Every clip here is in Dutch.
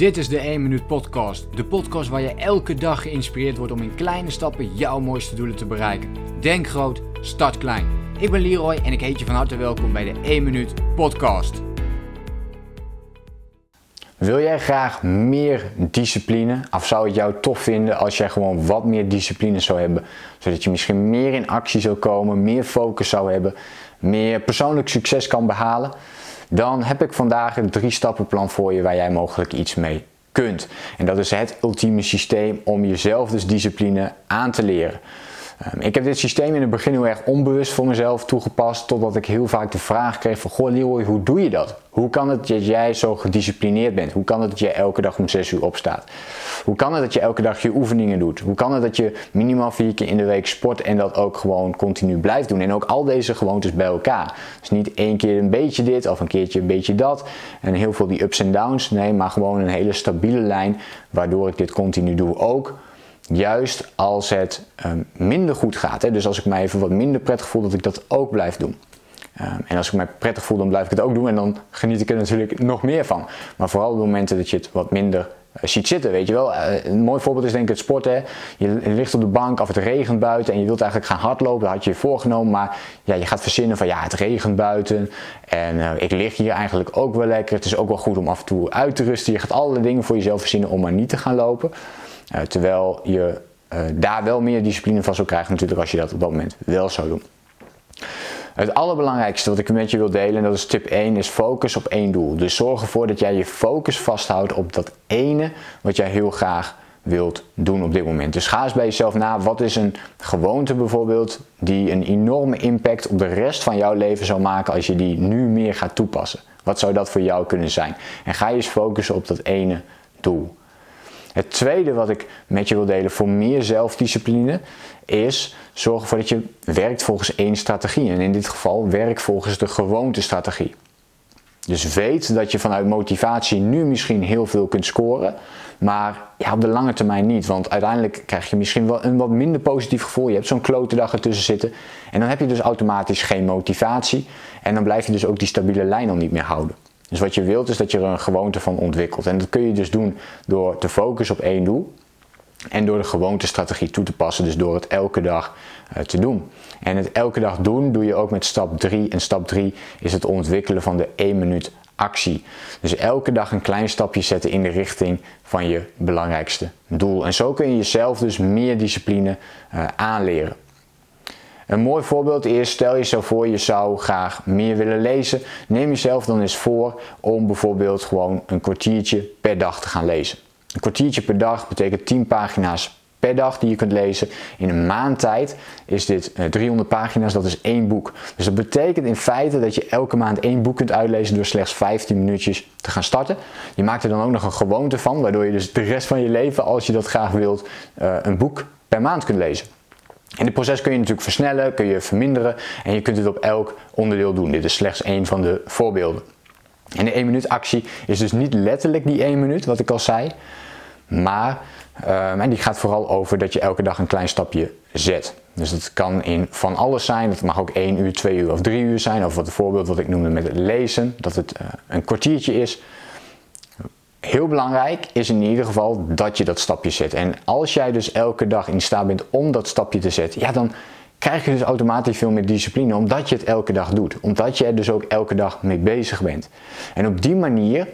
Dit is de 1 Minuut Podcast. De podcast waar je elke dag geïnspireerd wordt om in kleine stappen jouw mooiste doelen te bereiken. Denk groot, start klein. Ik ben Leroy en ik heet je van harte welkom bij de 1 Minuut Podcast. Wil jij graag meer discipline? Of zou het jou tof vinden als jij gewoon wat meer discipline zou hebben? Zodat je misschien meer in actie zou komen, meer focus zou hebben, meer persoonlijk succes kan behalen? Dan heb ik vandaag een drie stappenplan voor je waar jij mogelijk iets mee kunt. En dat is het ultieme systeem om jezelf dus discipline aan te leren. Ehm, ik heb dit systeem in het begin heel erg onbewust voor mezelf toegepast, totdat ik heel vaak de vraag kreeg van, goh Leroy, hoe doe je dat? Hoe kan het dat jij zo gedisciplineerd bent? Hoe kan het dat jij elke dag om 6 uur opstaat? Hoe kan het dat je elke dag je oefeningen doet? Hoe kan het dat je minimaal vier keer in de week sport en dat ook gewoon continu blijft doen? En ook al deze gewoontes bij elkaar. Dus niet één keer een beetje dit of een keertje een beetje dat. En heel veel die ups en downs. Nee, maar gewoon een hele stabiele lijn waardoor ik dit continu doe. Ook juist als het um, minder goed gaat. Hè? Dus als ik mij even wat minder prettig voel, dat ik dat ook blijf doen. Um, en als ik mij prettig voel, dan blijf ik het ook doen en dan geniet ik er natuurlijk nog meer van. Maar vooral op de momenten dat je het wat minder uh, ziet zitten, weet je wel. Uh, een mooi voorbeeld is denk ik het sporten. Je, ligt op de bank of het regent buiten en je wilt eigenlijk gaan hardlopen. Dat had je je voorgenomen, maar ja, je gaat verzinnen van ja, het regent buiten. En uh, ik lig hier eigenlijk ook wel lekker. Het is ook wel goed om af en toe uit te rusten. Je gaat allerlei dingen voor jezelf verzinnen om maar niet te gaan lopen. Uh, terwijl je uh, daar wel meer discipline van zou krijgen natuurlijk als je dat op dat moment wel zou doen. Het allerbelangrijkste wat ik met je wil delen, en dat is tip 1, is focus op één doel. Dus zorg ervoor dat jij je focus vasthoudt op dat ene wat jij heel graag wilt doen op dit moment. Dus ga eens bij jezelf na, wat is een gewoonte bijvoorbeeld die een enorme impact op de rest van jouw leven zou maken als je die nu meer gaat toepassen. Wat zou dat voor jou kunnen zijn? En ga je eens focussen op dat ene doel. Het tweede wat ik met je wil delen voor meer zelfdiscipline is zorg ervoor dat je werkt volgens één strategie. En in dit geval werk volgens de gewoonte strategie. Dus weet dat je vanuit motivatie nu misschien heel veel kunt scoren, maar ja, op de lange termijn niet. Want uiteindelijk krijg je misschien wel een wat minder positief gevoel. Je hebt zo'n klote dag ertussen zitten en dan heb je dus automatisch geen motivatie. En dan blijf je dus ook die stabiele lijn al niet meer houden. Dus wat je wilt is dat je er een gewoonte van ontwikkelt. En dat kun je dus doen door te focussen op één doel. En door de gewoontestrategie toe te passen, dus door het elke dag uh, te doen. En het elke dag doen doe je ook met stap 3. En stap 3 is het ontwikkelen van de 1 minuut actie. Dus elke dag een klein stapje zetten in de richting van je belangrijkste doel. En zo kun je jezelf dus meer discipline uh, aanleren. Een mooi voorbeeld is, stel je zo voor je zou graag meer willen lezen. Neem jezelf dan eens voor om bijvoorbeeld gewoon een kwartiertje per dag te gaan lezen. Een kwartiertje per dag betekent 10 pagina's per dag die je kunt lezen. In een maand tijd is dit 300 pagina's, dat is één boek. Dus dat betekent in feite dat je elke maand één boek kunt uitlezen door slechts 15 minuutjes te gaan starten. Je maakt er dan ook nog een gewoonte van, waardoor je dus de rest van je leven, als je dat graag wilt, een boek per maand kunt lezen. En dit proces kun je natuurlijk versnellen, kun je verminderen en je kunt het op elk onderdeel doen. Dit is slechts één van de voorbeelden. En de 1 minuut actie is dus niet letterlijk die 1 minuut, wat ik al zei. Maar uh, en die gaat vooral over dat je elke dag een klein stapje zet. Dus dat kan in van alles zijn. Dat mag ook 1 uur, 2 uur of 3 uur zijn. Of wat het voorbeeld wat ik noemde met het lezen. Dat het uh, een kwartiertje is. Heel belangrijk is in ieder geval dat je dat stapje zet. En als jij dus elke dag in staat bent om dat stapje te zetten, ja, dan krijg je dus automatisch veel meer discipline, omdat je het elke dag doet. Omdat je er dus ook elke dag mee bezig bent. En op die manier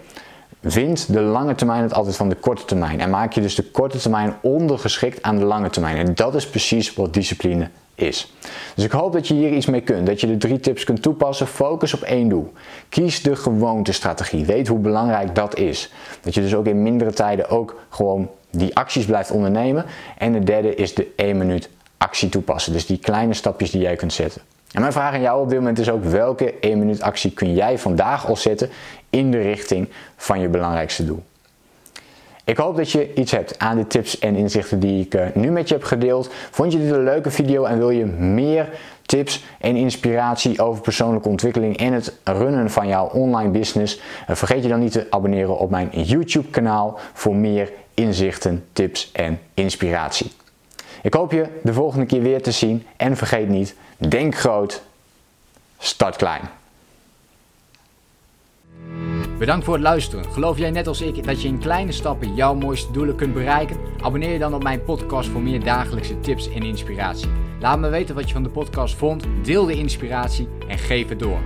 wint de lange termijn het altijd van de korte termijn. En maak je dus de korte termijn ondergeschikt aan de lange termijn. En dat is precies wat discipline is. Dus ik hoop dat je hier iets mee kunt. Dat je de drie tips kunt toepassen. Focus op één doel. Kies de gewoontestrategie. Weet hoe belangrijk dat is. Dat je dus ook in mindere tijden ook gewoon die acties blijft ondernemen. En de derde is de 1 minuut actie toepassen. Dus die kleine stapjes die jij kunt zetten. En mijn vraag aan jou op dit moment is ook welke 1 minuut actie kun jij vandaag al zetten in de richting van je belangrijkste doel. Ik hoop dat je iets hebt aan de tips en inzichten die ik uh, nu met je heb gedeeld. Vond je dit een leuke video en wil je meer tips en inspiratie over persoonlijke ontwikkeling en het runnen van jouw online business? Uh, vergeet je dan niet te abonneren op mijn YouTube kanaal voor meer inzichten, tips en inspiratie. Ik hoop je de volgende keer weer te zien en vergeet niet, denk groot, start klein. Bedankt voor het luisteren. Geloof jij net als ik dat je in kleine stappen jouw mooiste doelen kunt bereiken? Abonneer je dan op mijn podcast voor meer dagelijkse tips en inspiratie. Laat me weten wat je van de podcast vond, deel de inspiratie en geef het door.